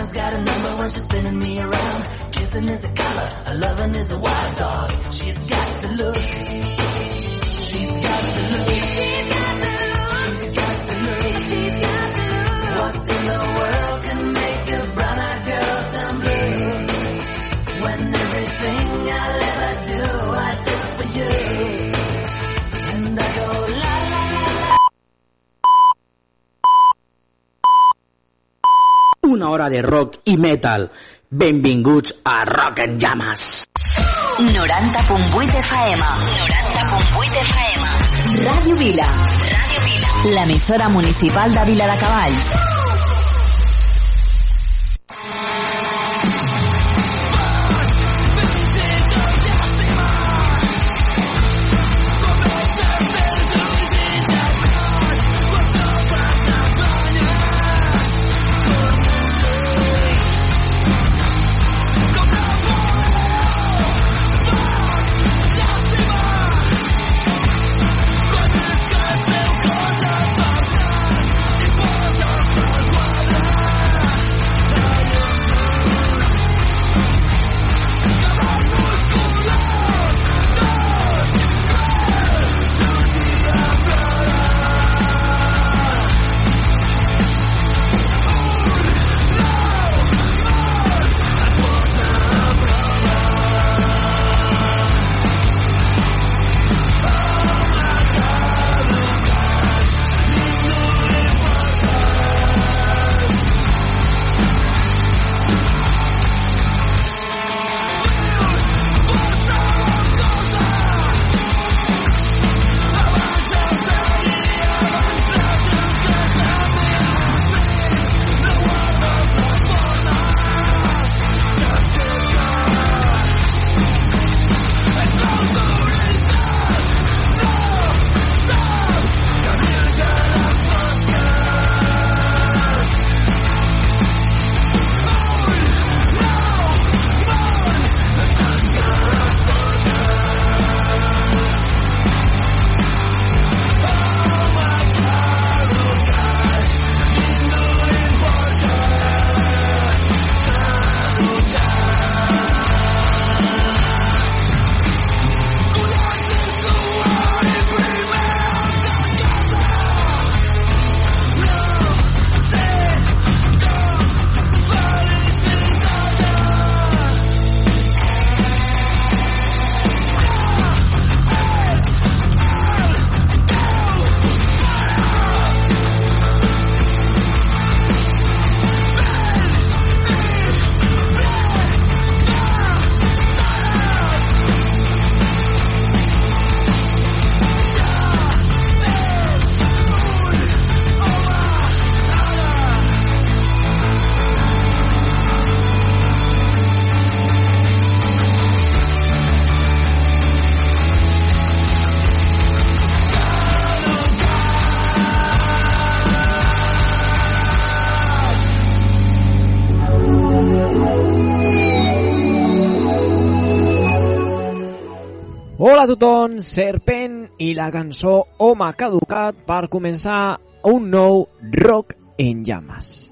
Diamond's got a number when she's spinning me around. Kissing is a color, a loving is a wild dog. She's got the look. She's got the look. She's got the look. She's got the look. She's got the look. What in the world can make a brown-eyed girl turn blue? When everything I'll ever do, I do for you. And I go la la. Una hora de rock i metal. Benvinguts a Rock en Llames. 90.8 FM. 90.8 FM. Ràdio Vila. Ràdio Vila. L'emissora municipal de Vila de Cavalls. Tothom, Serpent i la cançó Home caducat per començar un nou Rock en llames.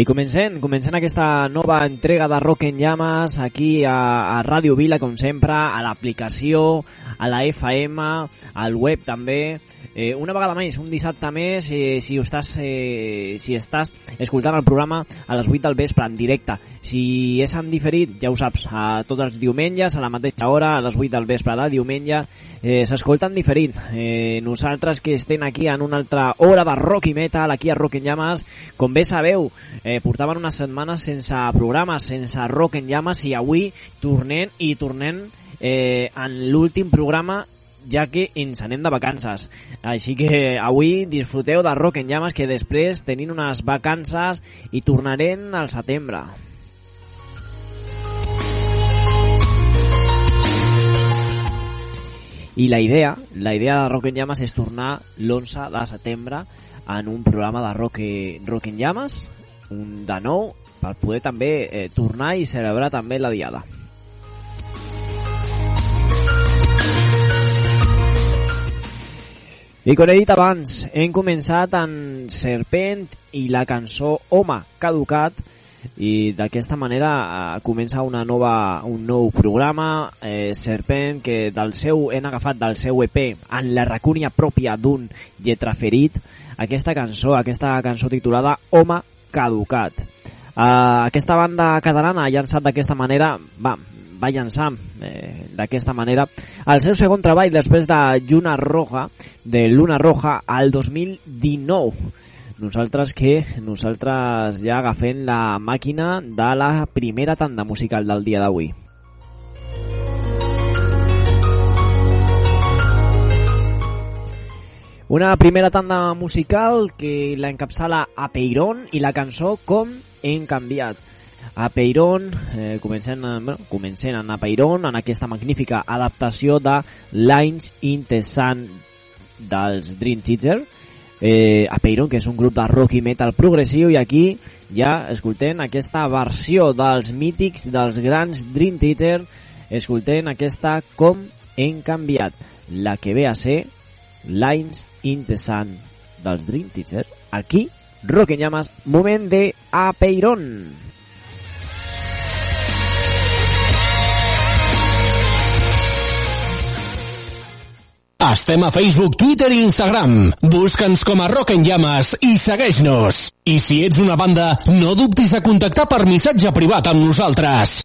I comencem, comencem aquesta nova entrega de Rock en Llames aquí a, a Ràdio Vila, com sempre, a l'aplicació, a la FM, al web també. Eh, una vegada més, un dissabte més, eh, si, estàs, eh, si estàs escoltant el programa a les 8 del vespre en directe. Si és en diferit, ja ho saps, a tots els diumenges, a la mateixa hora, a les 8 del vespre de diumenge, eh, s'escolta en diferit. Eh, nosaltres que estem aquí en una altra hora de rock i metal, aquí a Rock en Llames, com bé sabeu, eh, portaven unes setmanes sense programes, sense Rock en Llames, i avui tornem i tornem eh, en l'últim programa ja que ens anem de vacances. Així que avui disfruteu de Rock en Llames que després tenim unes vacances i tornarem al setembre. i la idea, la idea de Rock en Llames és tornar l'11 de setembre en un programa de Rock, Rock en Llames, un de nou, per poder també eh, tornar i celebrar també la diada. I com he dit abans, hem començat en Serpent i la cançó Home caducat i d'aquesta manera eh, comença una nova, un nou programa eh, Serpent que del seu hem agafat del seu EP en la racúnia pròpia d'un lletraferit aquesta cançó, aquesta cançó titulada Home caducat uh, aquesta banda catalana ha llançat d'aquesta manera va, va llançar eh, d'aquesta manera el seu segon treball després de Lluna Roja, de Luna Roja al 2019. Nosaltres que nosaltres ja agafem la màquina de la primera tanda musical del dia d'avui. Una primera tanda musical que la encapçala a Peiron i la cançó Com hem canviat. A Peiron, eh, comencem, bueno, comencem a Peiron en aquesta magnífica adaptació de Lines in the Sun dels Dream Theater, eh, a Peiron, que és un grup de rock i metal progressiu, i aquí ja escoltem aquesta versió dels mítics, dels grans Dream Theater, escoltem aquesta Com hem canviat, la que ve a ser Lines in the Sun dels Dream Theater, aquí, Rock Llamas, moment de A Peiron. Estem a Facebook, Twitter i Instagram. Busca'ns com a Rock en Llames i segueix-nos. I si ets una banda, no dubtis a contactar per missatge privat amb nosaltres.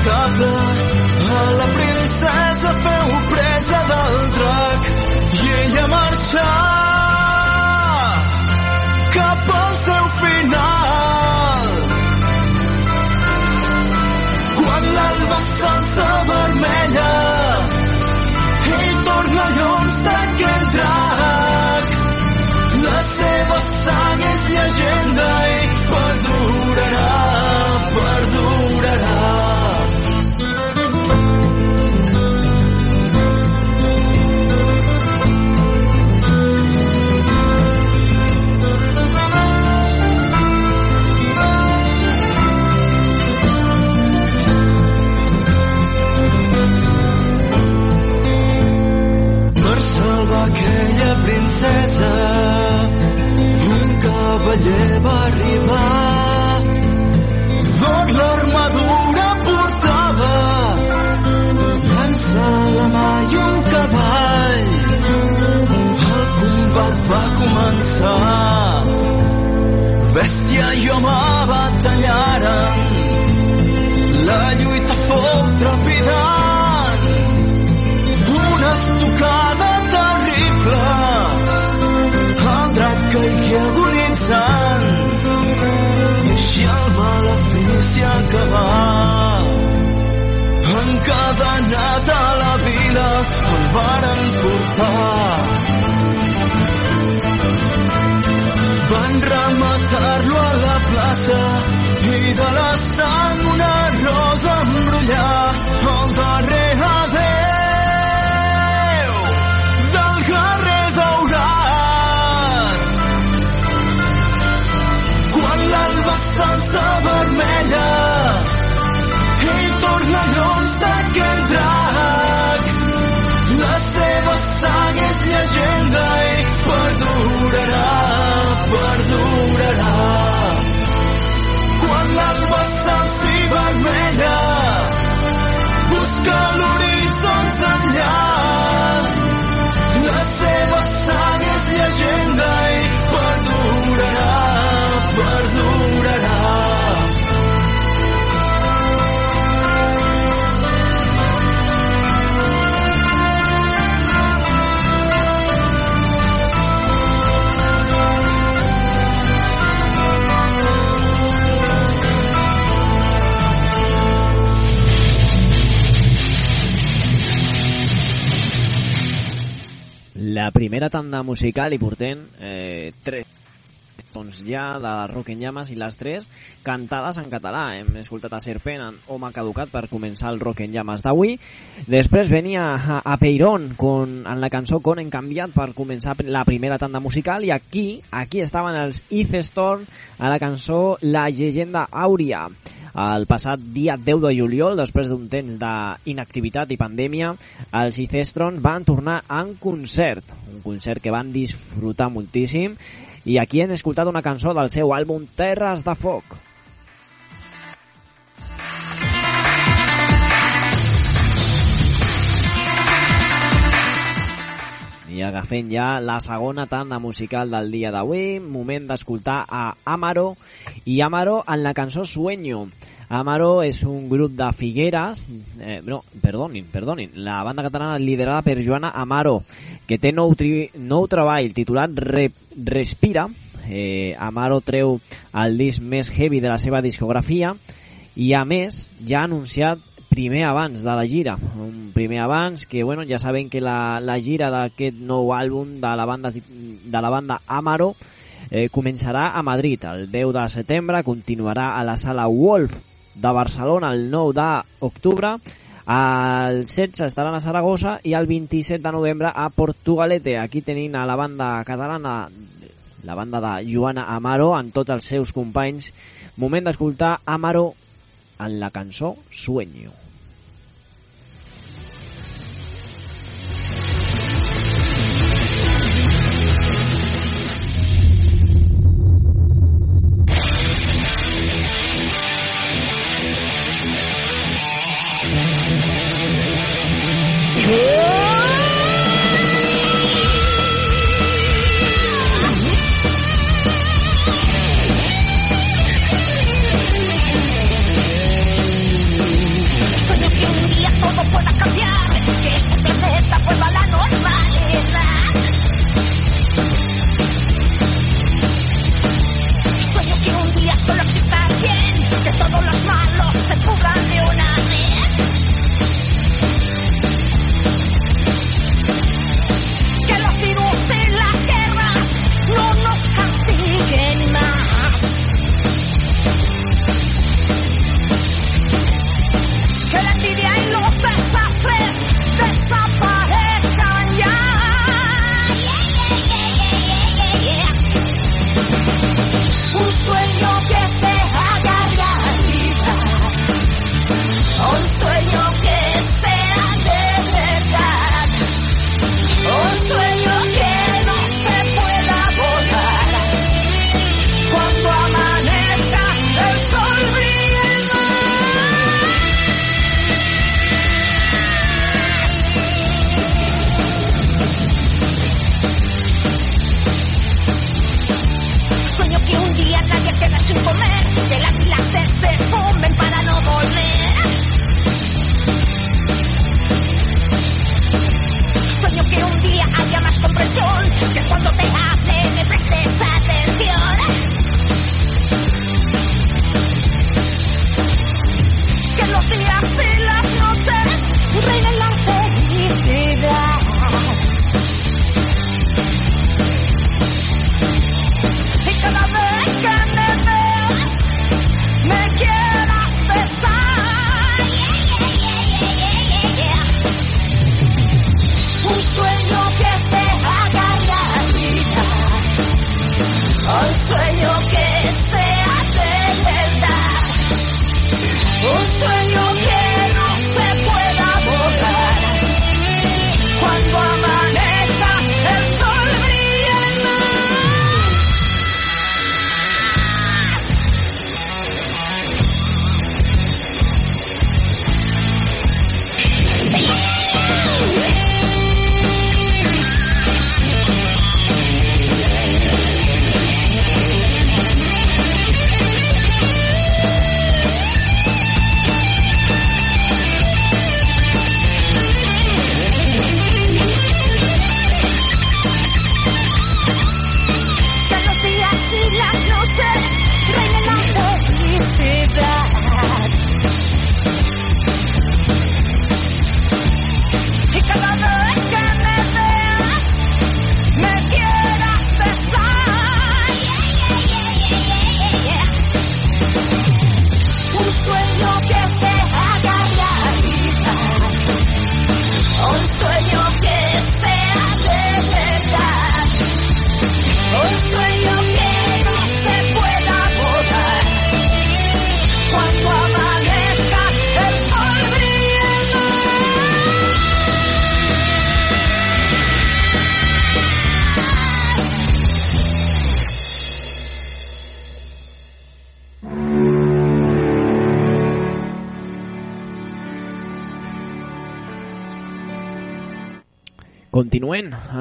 Implacable a varen portar primera tanda musical i portem eh, tres doncs ja de Rock en Llames i les tres cantades en català. Hem escoltat a Serpent en Home Caducat per començar el Rock en Llames d'avui. Després venia a, a Peiron con, en la cançó Con en canviat per començar la primera tanda musical i aquí aquí estaven els East Storm a la cançó La llegenda àurea. El passat dia 10 de juliol, després d'un temps d'inactivitat i pandèmia, els Icestron van tornar en concert, un concert que van disfrutar moltíssim, i aquí hem escoltat una cançó del seu àlbum Terres de Foc. I agafem ja la segona tanda musical del dia d'avui, moment d'escoltar a Amaro i Amaro en la cançó Sueño. Amaro és un grup de Figueres, eh, no, perdonin, perdonin, la banda catalana liderada per Joana Amaro, que té nou, tri, nou treball titulat Re, Respira. Eh, Amaro treu el disc més heavy de la seva discografia i a més ja ha anunciat primer abans de la gira, un primer abans que bueno, ja saben que la, la gira d'aquest nou àlbum de la banda de la banda Amaro eh, començarà a Madrid el 10 de setembre, continuarà a la sala Wolf de Barcelona el 9 d'octubre, el 16 estaran a Saragossa i el 27 de novembre a Portugalete. Aquí tenim a la banda catalana, la banda de Joana Amaro, amb tots els seus companys. Moment d'escoltar Amaro en la cançó Sueño. Sueño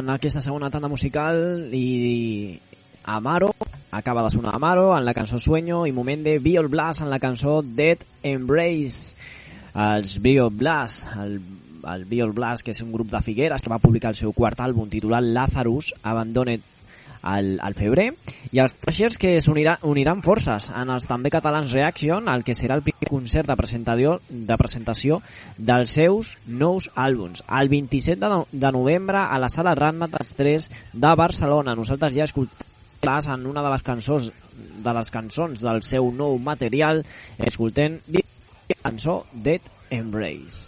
en aquesta segona tanda musical i Amaro, acaba de sonar Amaro en la cançó Sueño i moment de Biol Blast en la cançó Dead Embrace. Els Biol Blast, el, el Biol Blast, que és un grup de Figueres que va publicar el seu quart àlbum titulat Lazarus, Abandoned al, al febrer, i els Trashers que s'uniran uniran forces en els també catalans Reaction, el que serà el primer concert de presentació, de presentació dels seus nous àlbums. El 27 de, no, de novembre a la sala Ratmat 3 de Barcelona. Nosaltres ja escoltem en una de les cançons de les cançons del seu nou material escoltem la cançó Dead Embrace.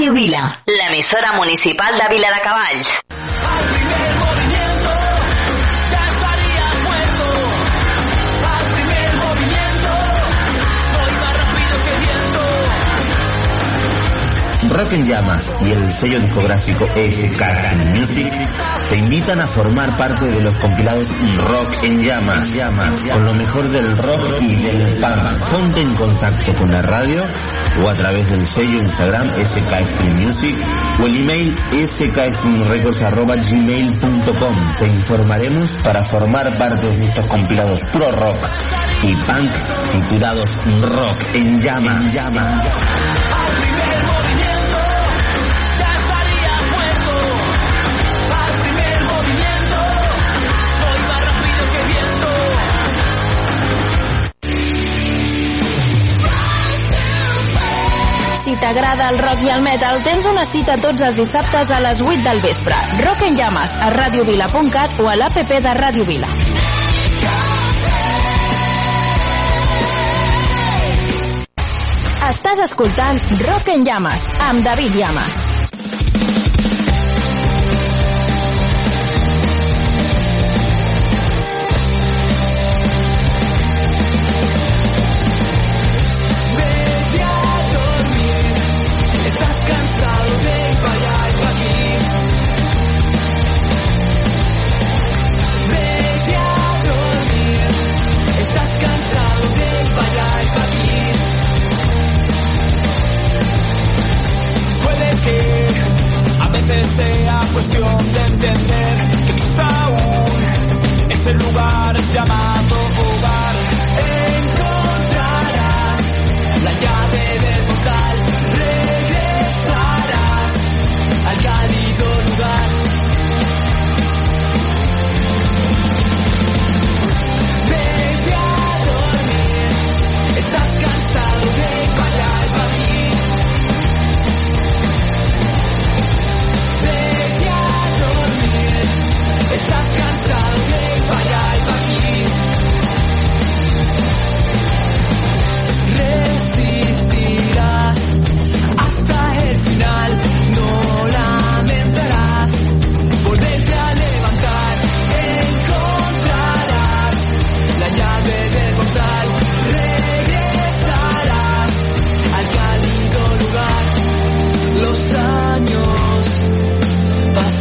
Ràdio Vila, l'emissora municipal de Vila de Cavalls. Rock en Llamas y el sello discográfico SK Music te invitan a formar parte de los compilados Rock en Llamas, Llamas, con lo mejor del rock y del punk. Ponte en contacto con la radio o a través del sello Instagram SK Music o el email skstreamrecords.gmail.com. Te informaremos para formar parte de estos compilados pro rock y punk titulados Rock en Llamas. llamas. Si t'agrada el rock i el metal, tens una cita tots els dissabtes a les 8 del vespre. Rock en llames a radiovila.cat o a l'APP de Ràdio Vila. Estàs escoltant Rock en llames amb David Llames.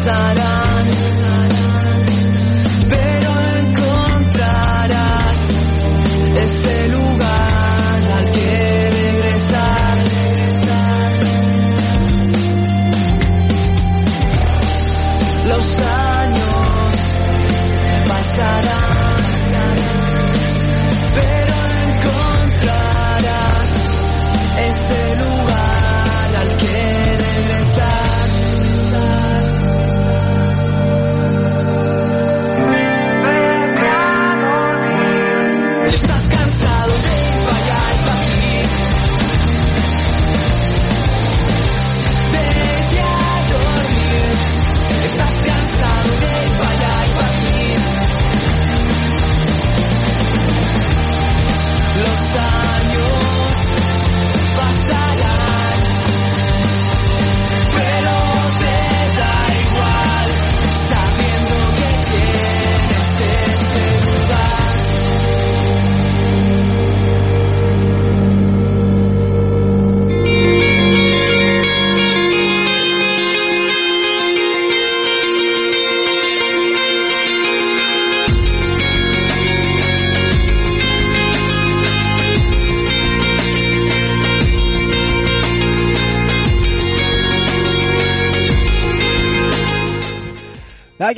Pasarán,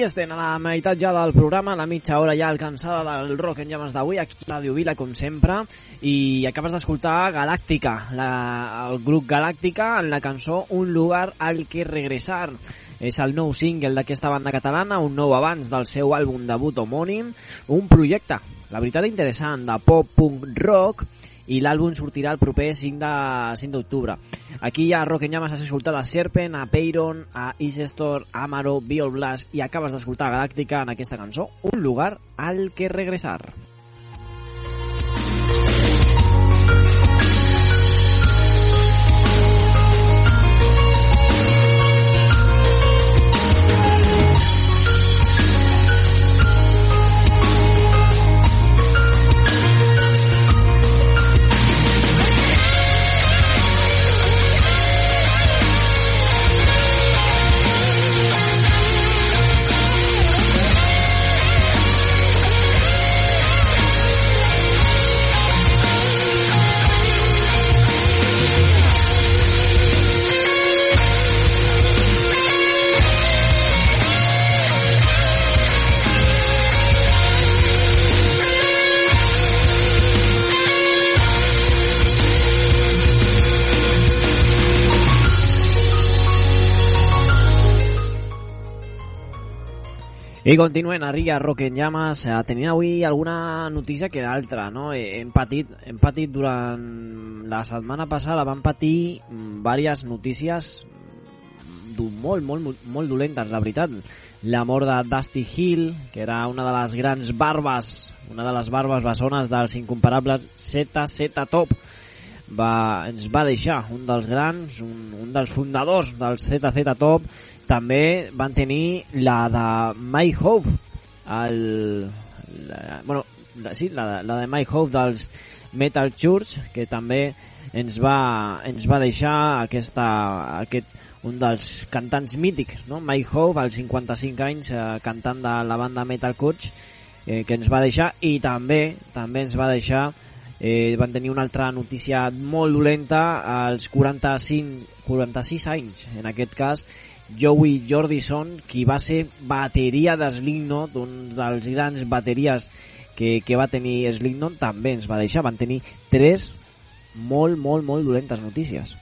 Aquí estem, a la meitat ja del programa, la mitja hora ja alcançada del Rock en Llames d'avui, aquí a Ràdio Vila, com sempre, i acabes d'escoltar Galàctica, la, el grup Galàctica, en la cançó Un lugar al que regresar. És el nou single d'aquesta banda catalana, un nou abans del seu àlbum debut homònim, un projecte, la veritat interessant, de pop-punk rock, i l'àlbum sortirà el proper 5 de 5 d'octubre. Aquí hi ha Rock en Llames, has escoltat a Serpent, a Peyron, a Isestor, Amaro, Biol i acabes d'escoltar Galàctica en aquesta cançó, Un lugar al que regresar. I continuem a Riga Rock en Llamas, eh, tenint avui alguna notícia que d'altra, no? Eh, Hem patit, hem patit durant la setmana passada, vam patir mm, diverses notícies mm, du- molt, molt, molt, molt dolentes, la veritat. La mort de Dusty Hill, que era una de les grans barbes, una de les barbes bessones dels incomparables ZZ Top, va, ens va deixar un dels grans, un, un dels fundadors del ZZ Top, també van tenir la de Mike Hope, el, la, bueno, la, sí, la, la de Mike Hope dels Metal Church, que també ens va, ens va deixar aquesta, aquest, un dels cantants mítics, no? Mike Hope, als 55 anys, eh, cantant de la banda Metal Church, eh, que ens va deixar, i també també ens va deixar eh, van tenir una altra notícia molt dolenta als 45, 46 anys, en aquest cas, Joey Jordison, qui va ser bateria de Slipknot, un dels grans bateries que, que va tenir Slipknot, també ens va deixar. Van tenir tres molt, molt, molt dolentes notícies.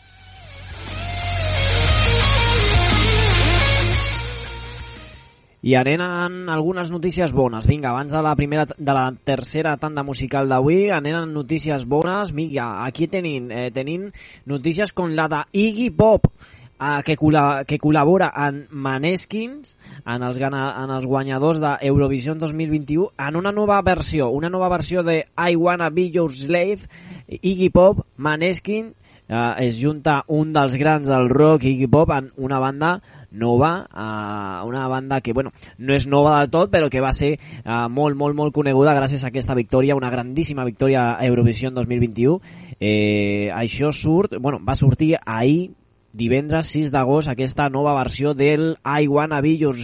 I amb algunes notícies bones. Vinga, abans de la primera de la tercera tanda musical d'avui, amb notícies bones. Vinga, aquí tenim, eh, tenim notícies com la de Iggy Pop, eh, que, col·la que col·labora en Maneskins, en els, en els guanyadors d'Eurovision 2021, en una nova versió, una nova versió de I Wanna Be Your Slave, Iggy Pop, Maneskin, eh, es junta un dels grans del rock, Iggy Pop, en una banda nova, eh, una banda que, bueno, no és nova del tot, però que va ser eh, molt, molt, molt coneguda gràcies a aquesta victòria, una grandíssima victòria a Eurovision 2021. Eh, això surt, bueno, va sortir ahir, divendres 6 d'agost, aquesta nova versió del I Wanna Be Your,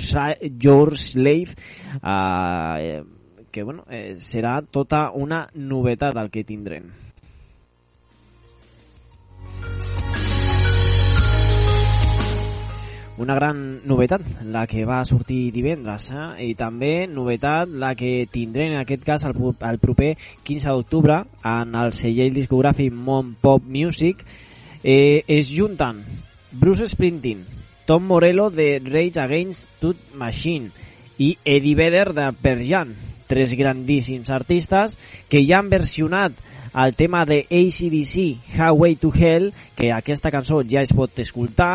Your Slave, eh, que, bueno, eh, serà tota una novetat el que tindrem. una gran novetat, la que va sortir divendres, eh? i també novetat la que tindrem en aquest cas el, el proper 15 d'octubre en el segell discogràfic Mon Pop Music eh, es junten Bruce Springsteen, Tom Morello de Rage Against the Machine i Eddie Vedder de Pearl Jam, tres grandíssims artistes que ja han versionat el tema de ACDC, Highway to Hell, que aquesta cançó ja es pot escoltar,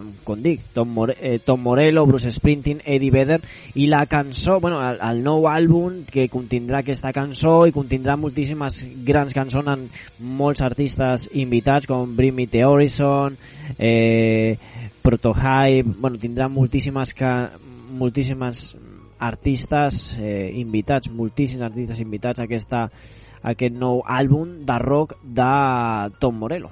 eh, com dic, Tom, More eh, Tom Morello, Bruce Springsteen, Eddie Vedder, i la cançó, bueno, el, el nou àlbum que contindrà aquesta cançó i contindrà moltíssimes grans cançons amb molts artistes invitats com Bring Me The Horizon, eh, Protohype, bueno, tindrà moltíssimes, ca moltíssimes artistes eh, invitats, moltíssims artistes invitats a aquesta aquest nou àlbum de rock de Tom Morello.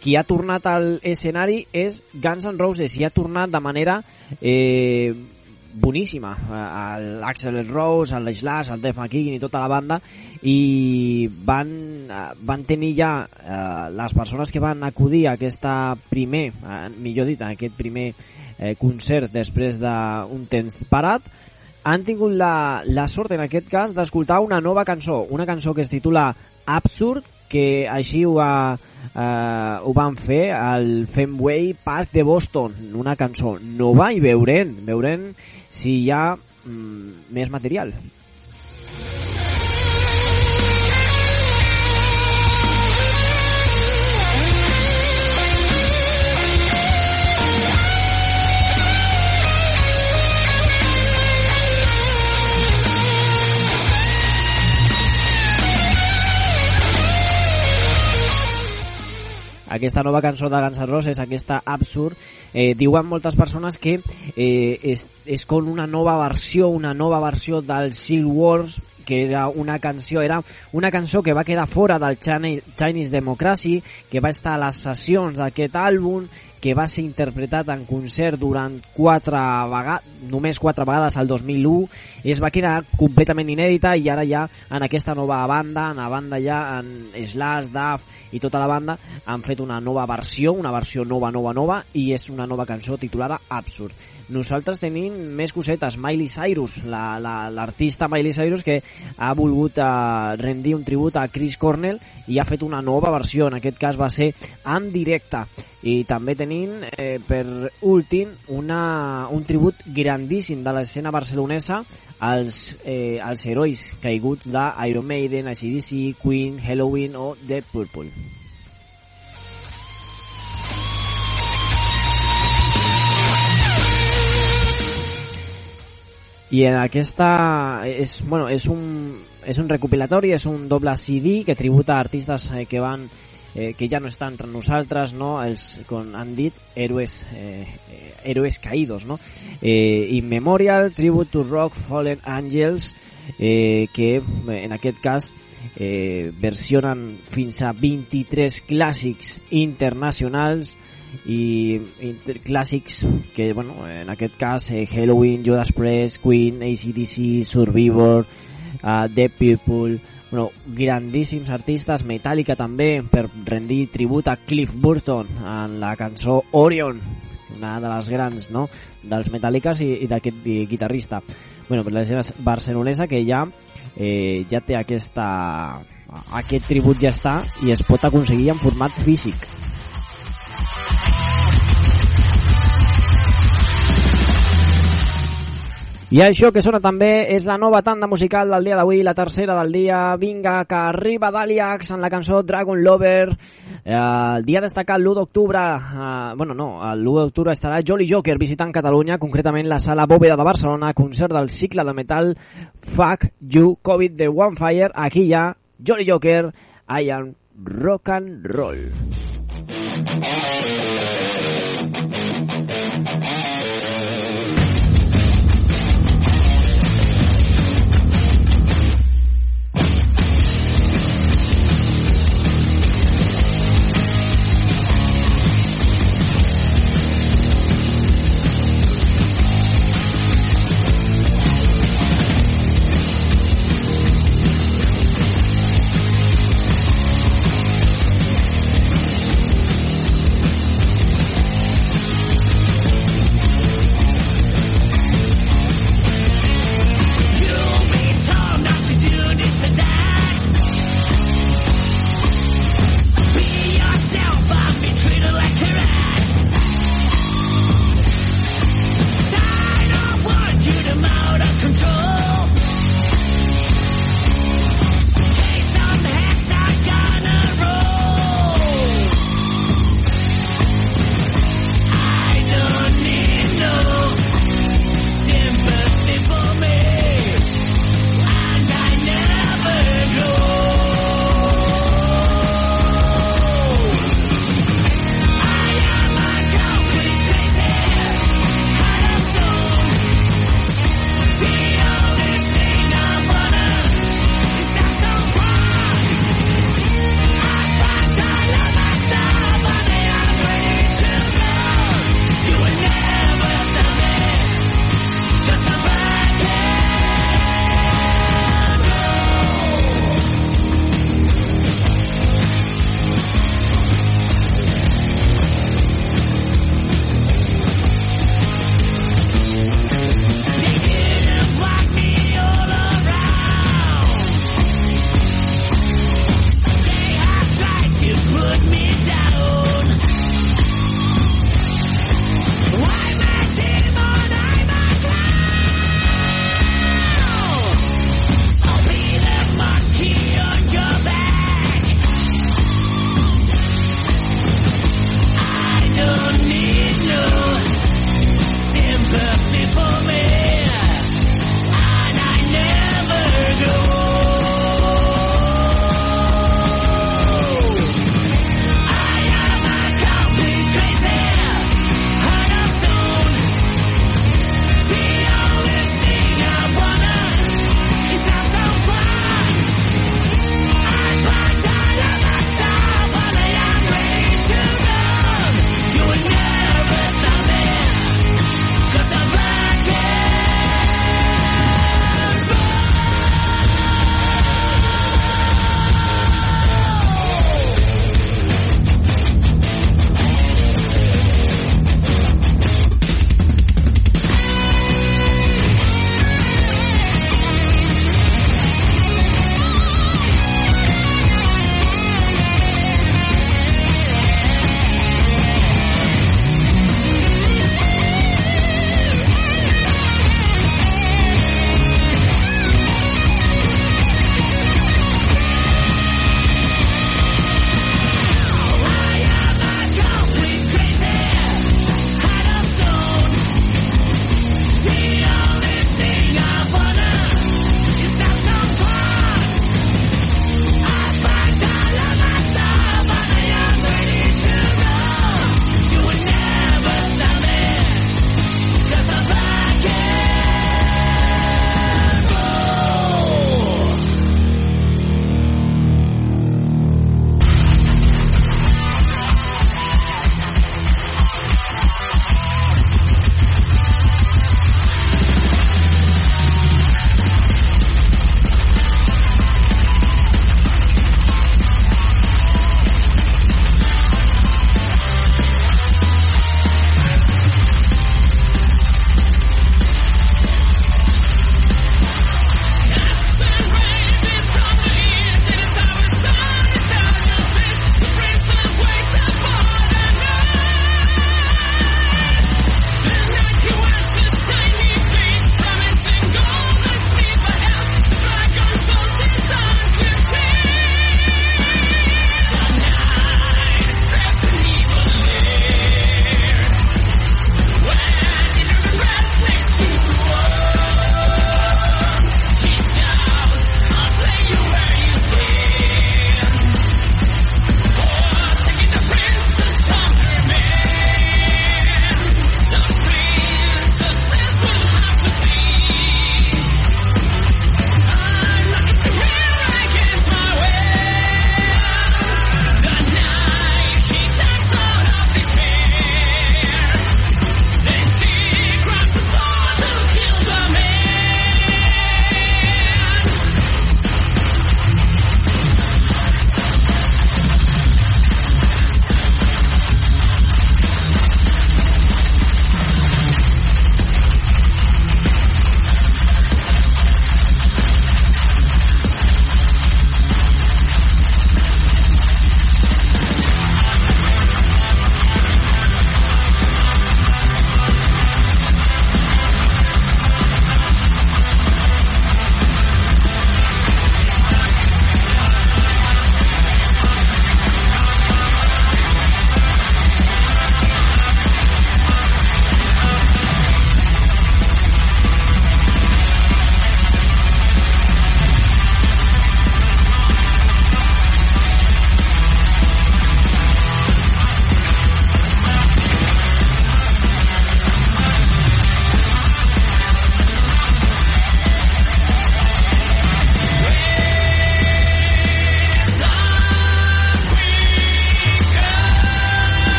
Qui ha tornat al escenari és Guns N' Roses i ha tornat de manera eh, boníssima eh, l'Axel Rose, el Slash, el Def McKean i tota la banda i van, eh, van tenir ja eh, les persones que van acudir a aquesta primer, eh, millor dit, a aquest primer eh, concert després d'un temps parat han tingut la, la sort en aquest cas d'escoltar una nova cançó, una cançó que es titula Absurd, que així ho, va, eh, ho van fer al Fenway Park de Boston, una cançó nova i veurem, veurem si hi ha mm, més material. Aquesta nova cançó de Guns N' Roses, aquesta Absurd, eh, diuen moltes persones que eh, és, és com una nova versió, una nova versió del Seal Wars, que era una canció, era una cançó que va quedar fora del Chinese, Democracy, que va estar a les sessions d'aquest àlbum, que va ser interpretat en concert durant quatre vegades, només quatre vegades al 2001, i es va quedar completament inèdita i ara ja en aquesta nova banda, en la banda ja en Slash, Duff i tota la banda han fet una nova versió, una versió nova, nova, nova i és una nova cançó titulada Absurd. Nosaltres tenim més cosetes, Miley Cyrus, l'artista la, la, Miley Cyrus que ha volgut eh, rendir un tribut a Chris Cornell i ha fet una nova versió, en aquest cas va ser en directe i també tenint eh, per últim una, un tribut grandíssim de l'escena barcelonesa als, eh, als herois caiguts d'Iron Maiden, ACDC, Queen, Halloween o The Purple. I en aquesta és, bueno, és, un, és un recopilatori, és un doble CD que tributa artistes eh, que van eh, que ja no estan entre nosaltres, no? els, com han dit, héroes, eh, héroes caídos. No? Eh, In Memorial, Tribute to Rock, Fallen Angels, eh, que en aquest cas eh, versionen fins a 23 clàssics internacionals i inter- clàssics que, bueno, en aquest cas eh, Halloween, Judas Priest, Queen, ACDC, Survivor, uh, The People, bueno, grandíssims artistes, Metallica també, per rendir tribut a Cliff Burton en la cançó Orion, una de les grans no? dels Metallicas i, i d'aquest gui- guitarrista. Bueno, per la gent barcelonesa que ja eh, ja té aquesta, aquest tribut ja està i es pot aconseguir en format físic. I això que sona també és la nova tanda musical del dia d'avui, la tercera del dia. Vinga, que arriba Daliax en la cançó Dragon Lover. Eh, el dia destacat l'1 d'octubre, eh, bueno, no, l'1 d'octubre estarà Jolly Joker visitant Catalunya, concretament la sala Bòveda de Barcelona, concert del cicle de metal Fuck You Covid de One Fire. Aquí hi ha Jolly Joker, I am rock and roll.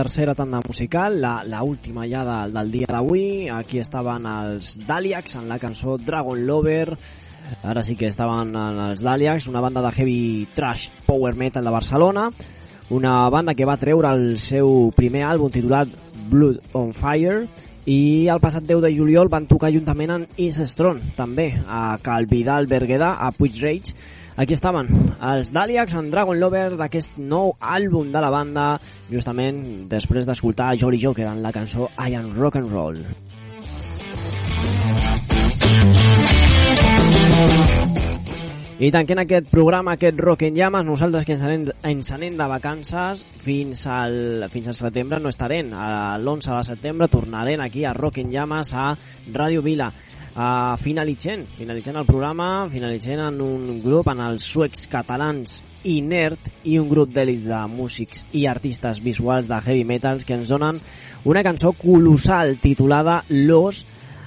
Tercera tanda musical, la, la última ja de, del dia d'avui. Aquí estaven els Daliacs en la cançó Dragon Lover. Ara sí que estaven en els Daliacs, una banda de heavy trash power metal de Barcelona. Una banda que va treure el seu primer àlbum titulat Blood on Fire i el passat 10 de juliol van tocar juntament amb Incestron, també, a Calvidal Berguedà, a Puig Rage. Aquí estaven els Daliacs en Dragon Lover d'aquest nou àlbum de la banda, justament després d'escoltar Jolly Joker en la cançó I Am Rock and Roll. I tanquem aquest programa, aquest Rock en Llames, nosaltres que ens anem, ens anem de vacances fins al, fins al setembre no estarem. L'11 de setembre tornarem aquí a Rock en Llames a Ràdio Vila. Uh, finalitzant, finalitzant el programa, finalitzant en un grup, en els suecs catalans Inert i un grup d'èlits de músics i artistes visuals de heavy metals que ens donen una cançó colossal titulada Los,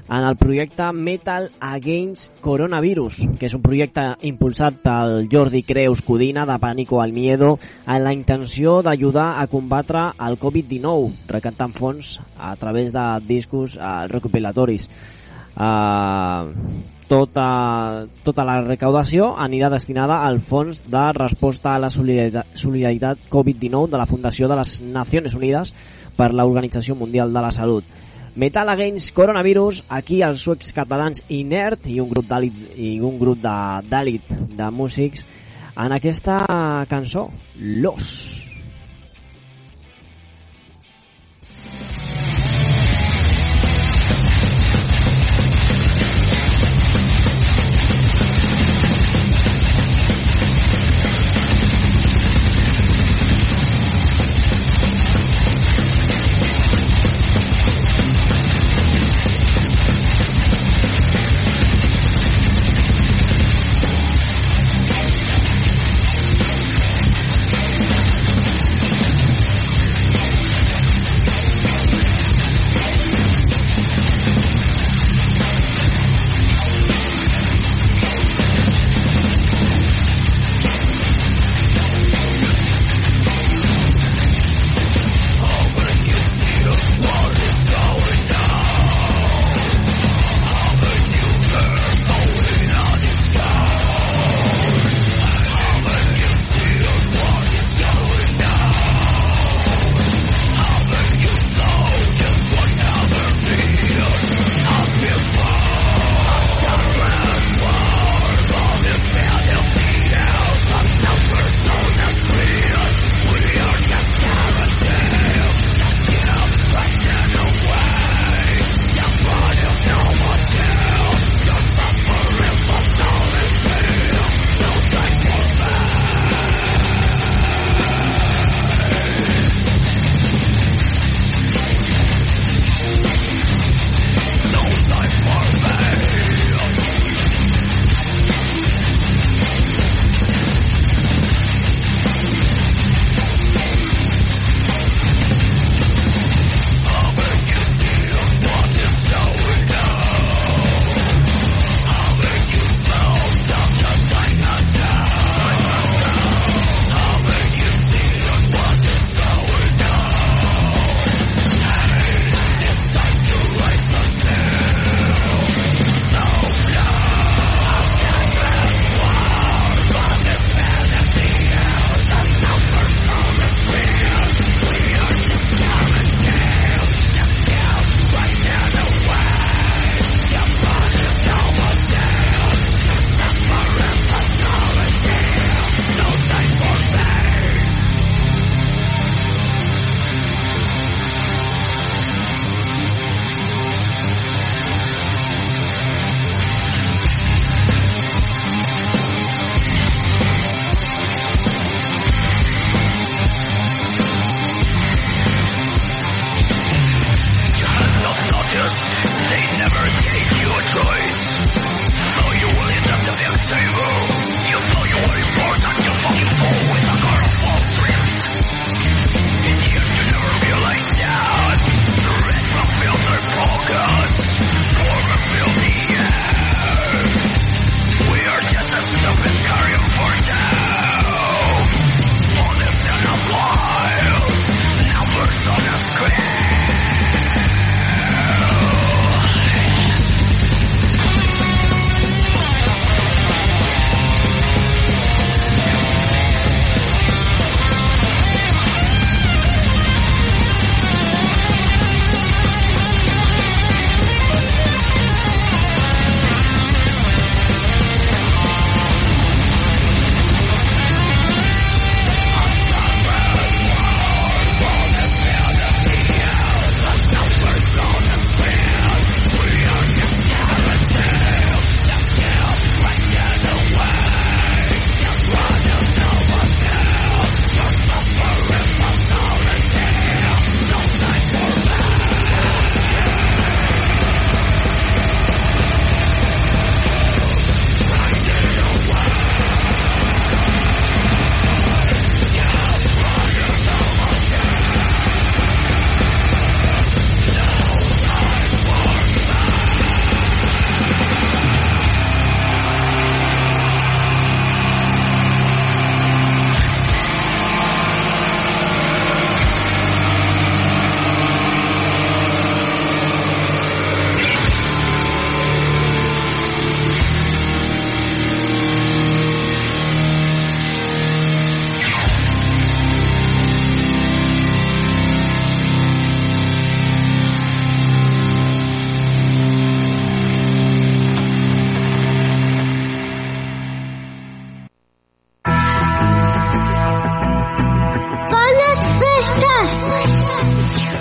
en el projecte Metal Against Coronavirus, que és un projecte impulsat pel Jordi Creus Codina de Pànico al Miedo amb la intenció d'ajudar a combatre el Covid-19, recantant fons a través de discos uh, recopilatoris. Uh, tota, tota la recaudació anirà destinada al Fons de Resposta a la Solidaritat, Solidaritat Covid-19 de la Fundació de les Nacions Unides per l'Organització Mundial de la Salut. Metal Against Coronavirus, aquí els suecs catalans Inert i un grup d'àlit i un grup d'àlit de músics en aquesta cançó, Los.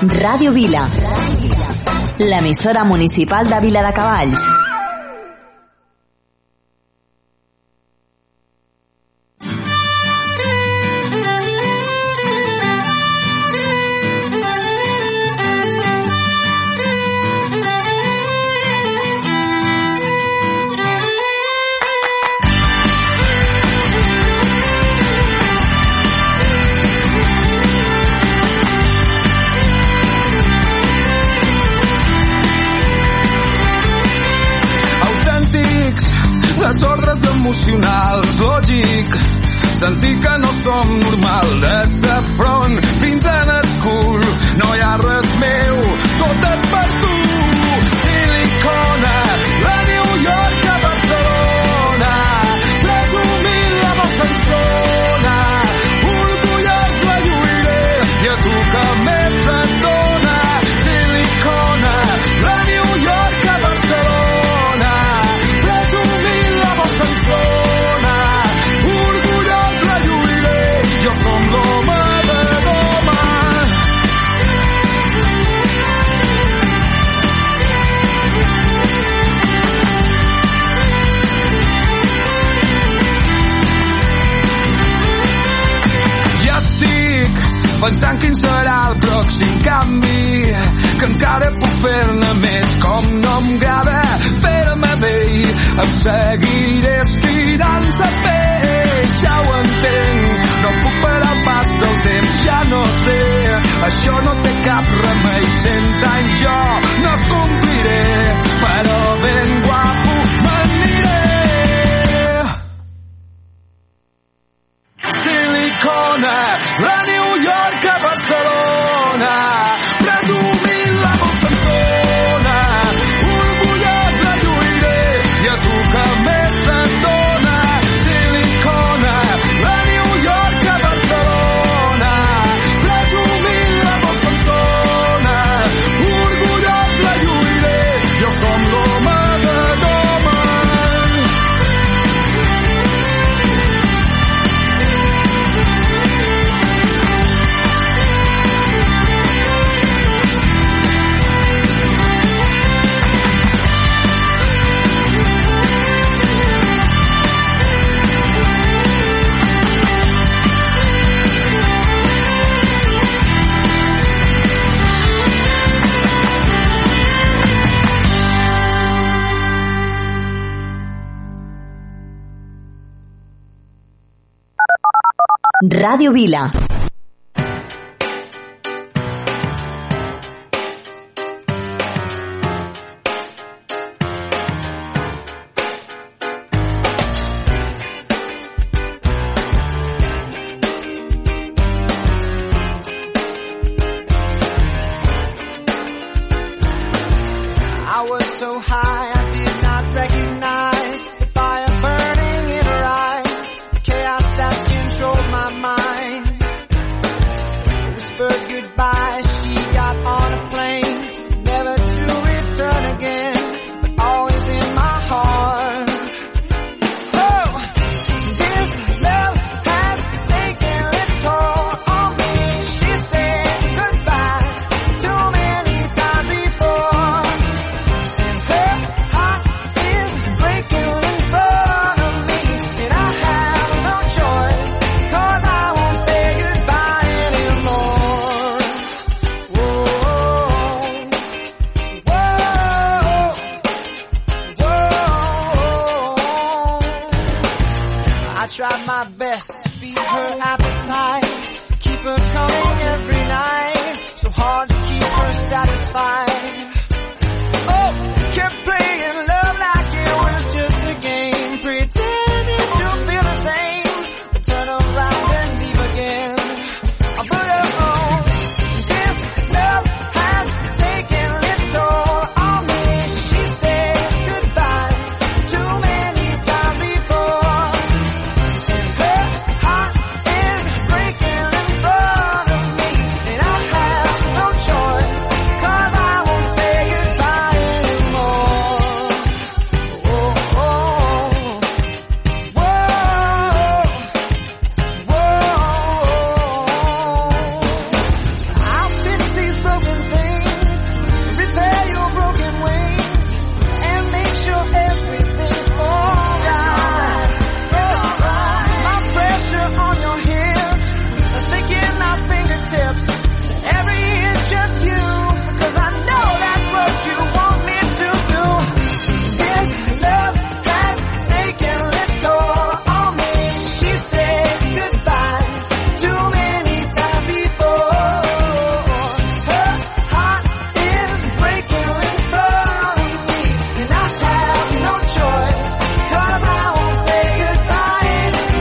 Radio Vila. La emisora municipal de Vila de Cavalls. Radio Vila.